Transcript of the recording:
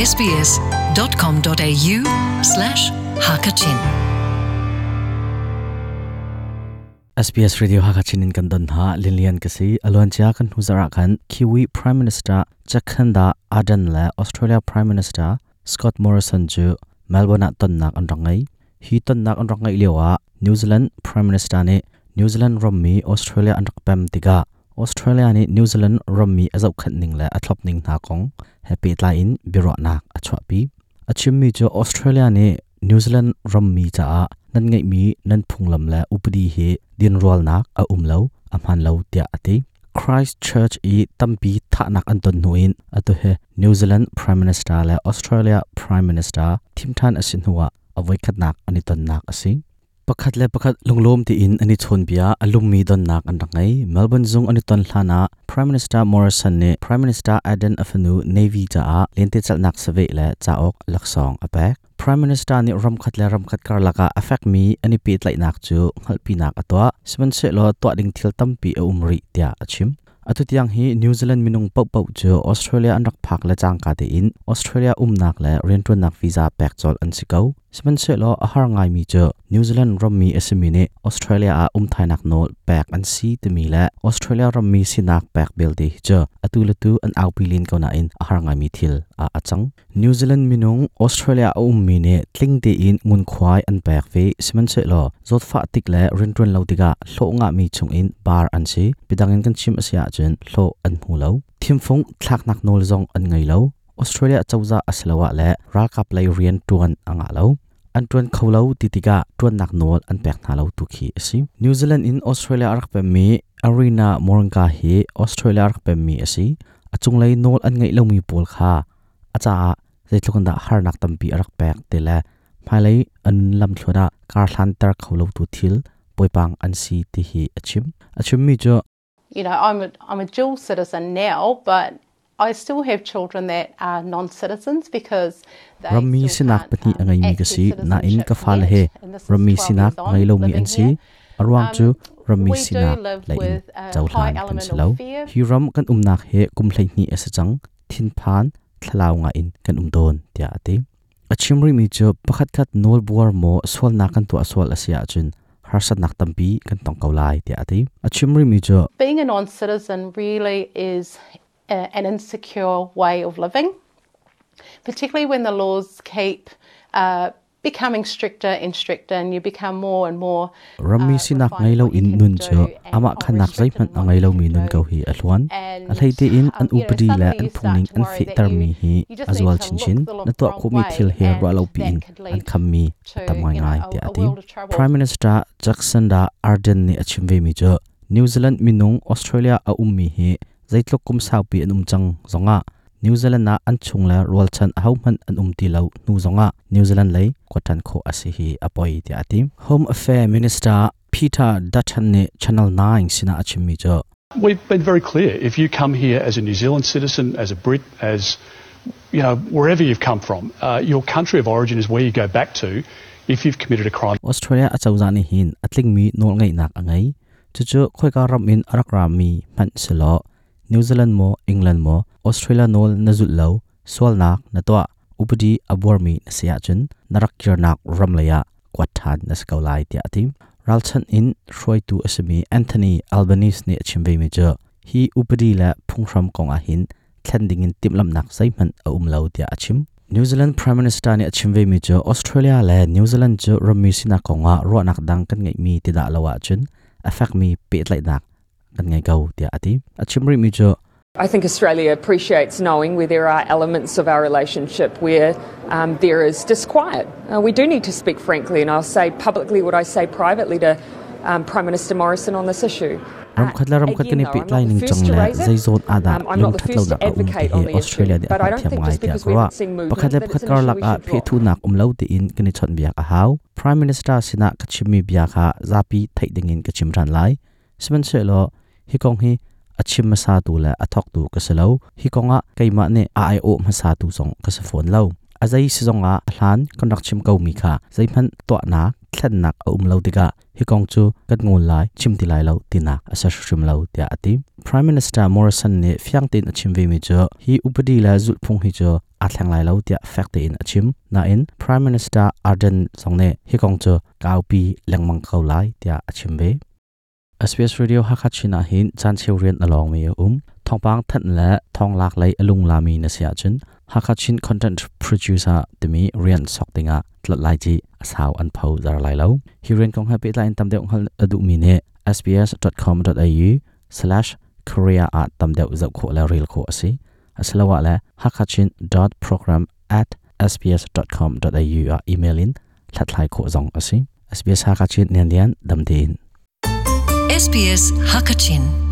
sbs.com.au slash hakachin SBS Radio Hakachin in Kandon ha Lilian kasi alon cha kan huzara kan Kiwi Prime Minister Jacinda Ardern la Australia Prime Minister Scott Morrison ju Melbourne ton nak an rangai hi ton nak an rangai lewa New Zealand Prime Minister ne New Zealand rommi Australia an rakpam tiga Australia ni New Zealand rommi azau khat ning la athlop ning na kong. Happy line in, biro nak achwa pi. Achim mi jo Australia ni New Zealand rommi cha a, nan ngai mi, nan phunglam la upadi he din rol nak a umlo amhan lo tia ati Christchurch i tampi tha nak an ton nuin atu he, New Zealand Prime Minister la Australia Prime Minister thimthan asin huwa avoi khat nak ani ton nak asi pakhat le pakhat lunglom ti in ani chhun bia alummi don nak an rangai melbourne zung ani ton hlana prime minister morrison ne prime minister aden afanu navy cha a lente chal nak save le cha ok laksong apek prime minister ni ram khat le ram khat kar laka affect mi ani pi tlai nak chu ngal pi nak atwa seven se lo to ding thil tampi e umri tia achim atu tiang hi new zealand minung pau pau chu australia an rak phak la chang ka te in australia um nak le rentun nak visa pek chol an sikau seven se lo a har ngai mi cho new zealand rom mi asimi ne australia a um thai nak nol pek an si te mi la australia rom mi sinak pek bel de cho, atu le tu an au pilin ko na in a har ngai mi thil a achang new zealand minung australia a um mi ne tling te in ngun khwai an pek ve seven se lo zot fa tik le rentun lo tiga hlo nga mi chung in bar an si pidangin kan chim asia chen hlo an hu lo. Phong thlak nak nol zong an ngai lo. Australia chawza aslawa le ral kap lai rian tuan anga lo an tuan kholo titika tuan nak nol an pek na lo tu khi asi New Zealand in Australia arak pe mi arena moranka hi Australia arak pe mi asi achung lai nol an ngai lo mi pol kha acha zaitlukon da har nak tampi arak pek te la mai lai an lam thloda kar hlan tar kholo tu thil poipang an si ti hi achim achim mi jo you know, I'm a, I'm a dual citizen now, but I still have children that are non-citizens because they Rammi still sinak pati um, angai mi kasi na in ka fal he. 12 sinak years on ngai lo mi living an si here. arwang chu Um, do sinak la in chau hlan kan fear. hi ram kan umnak he kum thlai ni asa chang. Thin phan thlau nga in kan um don tia ati achimri mi chu pakhat khat nol buar mo swal na kan tu aswal asia chun. Harsat nak tampi kan tong kaulai tia ati achimri mi chu. Being a non-citizen really is uh, an insecure way of living, particularly when the laws keep uh, becoming stricter and stricter and you become more and more uh, rami sinak ngai lo in nun cho ama khanak zai man angai lo mi nun ko hi alwan a hleite in an um, upadi la an phungning an fi tar mi hi azwal chin chin. na to ko mi thil he ra lo pi an kham mi tamai ngai ti ati prime minister jackson da arden ni achim ve mi cho. New zealand minung australia a ummi hi. Zaitlok kum sau pi an um chang zonga. New zealand na an chung la rol chan hau man an um ti lo nu zonga. New zealand lei kwatan kho asi hi apoi ti ati home affair minister peter dutton ni channel 9 sina achim mi jo We've been very clear. If you come here as a New Zealand citizen, as a Brit, as you know, wherever you've come from, uh, your country of origin is where you go back to if you've committed a crime. Australia a chawza ni hin. Atling mi nol ngai nak angai chu chu khoi ka ram in arak ram mi man selo นิวซีแลนด์โมอังกฤษโมออสเตรเลียนอลนาจุดเล่วสวลนักนัตัวอุปดีอบวรมีเสียจนนรักยรนักรำเลยะกวัดทันนสกาวไลเดียทิมรัลชันอินรอยตูอสมีแอนโทนีอัลบานิสเนี่ยชิมเวมิเจอร์ฮีอุปดีและพุ่งรำกองอาหินแทนดิ่งติมลำนักไซมันอุ้มเลวเดียชิมนิวซีแลนด์พรีเมนิสเตอร์เนี่ยชิมเวมิเจอออสเตรเลียและนิวซีแลนด์เจอรำมีสินักกองอารอนักดังกันไงมีติดาละวะจนเอฟเฟกมีเปิดไหลนัก kan ngai go tia ati. Achimri mi cho I think Australia appreciates knowing where there are elements of our relationship where um, there is disquiet. Uh, we do need to speak frankly, and I'll say publicly what I say privately to um, Prime Minister Morrison on this issue. ram Uh, ram khat kani though, pe I'm not lai ning chang to le raise it. zai zon ada lung that lo da um ti he Australia de but I apa don't thiam think ngai just tia because we kwa haven't movement pakhat le pakhat kar lak a phe thu nak um lo ti in kani chon bia ka haw prime minister sina kachimi bia kha zapi thai ding in kachim ran lai. Siman se lo hi kong hi, achim ma sa tu la athok tu ka selo hi konga ah, keima ne ai o ma sa tu song ka sa phone lo azai si zonga ah, hlan konak chim kau mi kha. Zai phan to na thlan nak a um lo diga hi kong chu, kat ngol lai, chim ti lai lo tina. Asa shrim lo tia ati. Prime minister morrison ne fyang tin achim ve mi cho. Hi upadi la zul phung hi cho. A thlang lai lo tia fact in achim. Na in, prime minister arden song ne hi kong chu kaupi lengmang khau lai tia achim ve. SBS radio hakachina hin chan cheuren along me um thongpang that la thong lak lai alung lami na sia chun hakachin content producer timi rian soktinga tlat lai ji asaw an phau zar lai lo hiren kong happy line tam deuh hal adu mi ne sbs.com.au/korea at tam deuh zau kho la ril kho asi aslawa la hakachin.program@sbs.com.au a email in tlat lai kho zong asi sbs hakachin nian lian dam din SBS Hakachin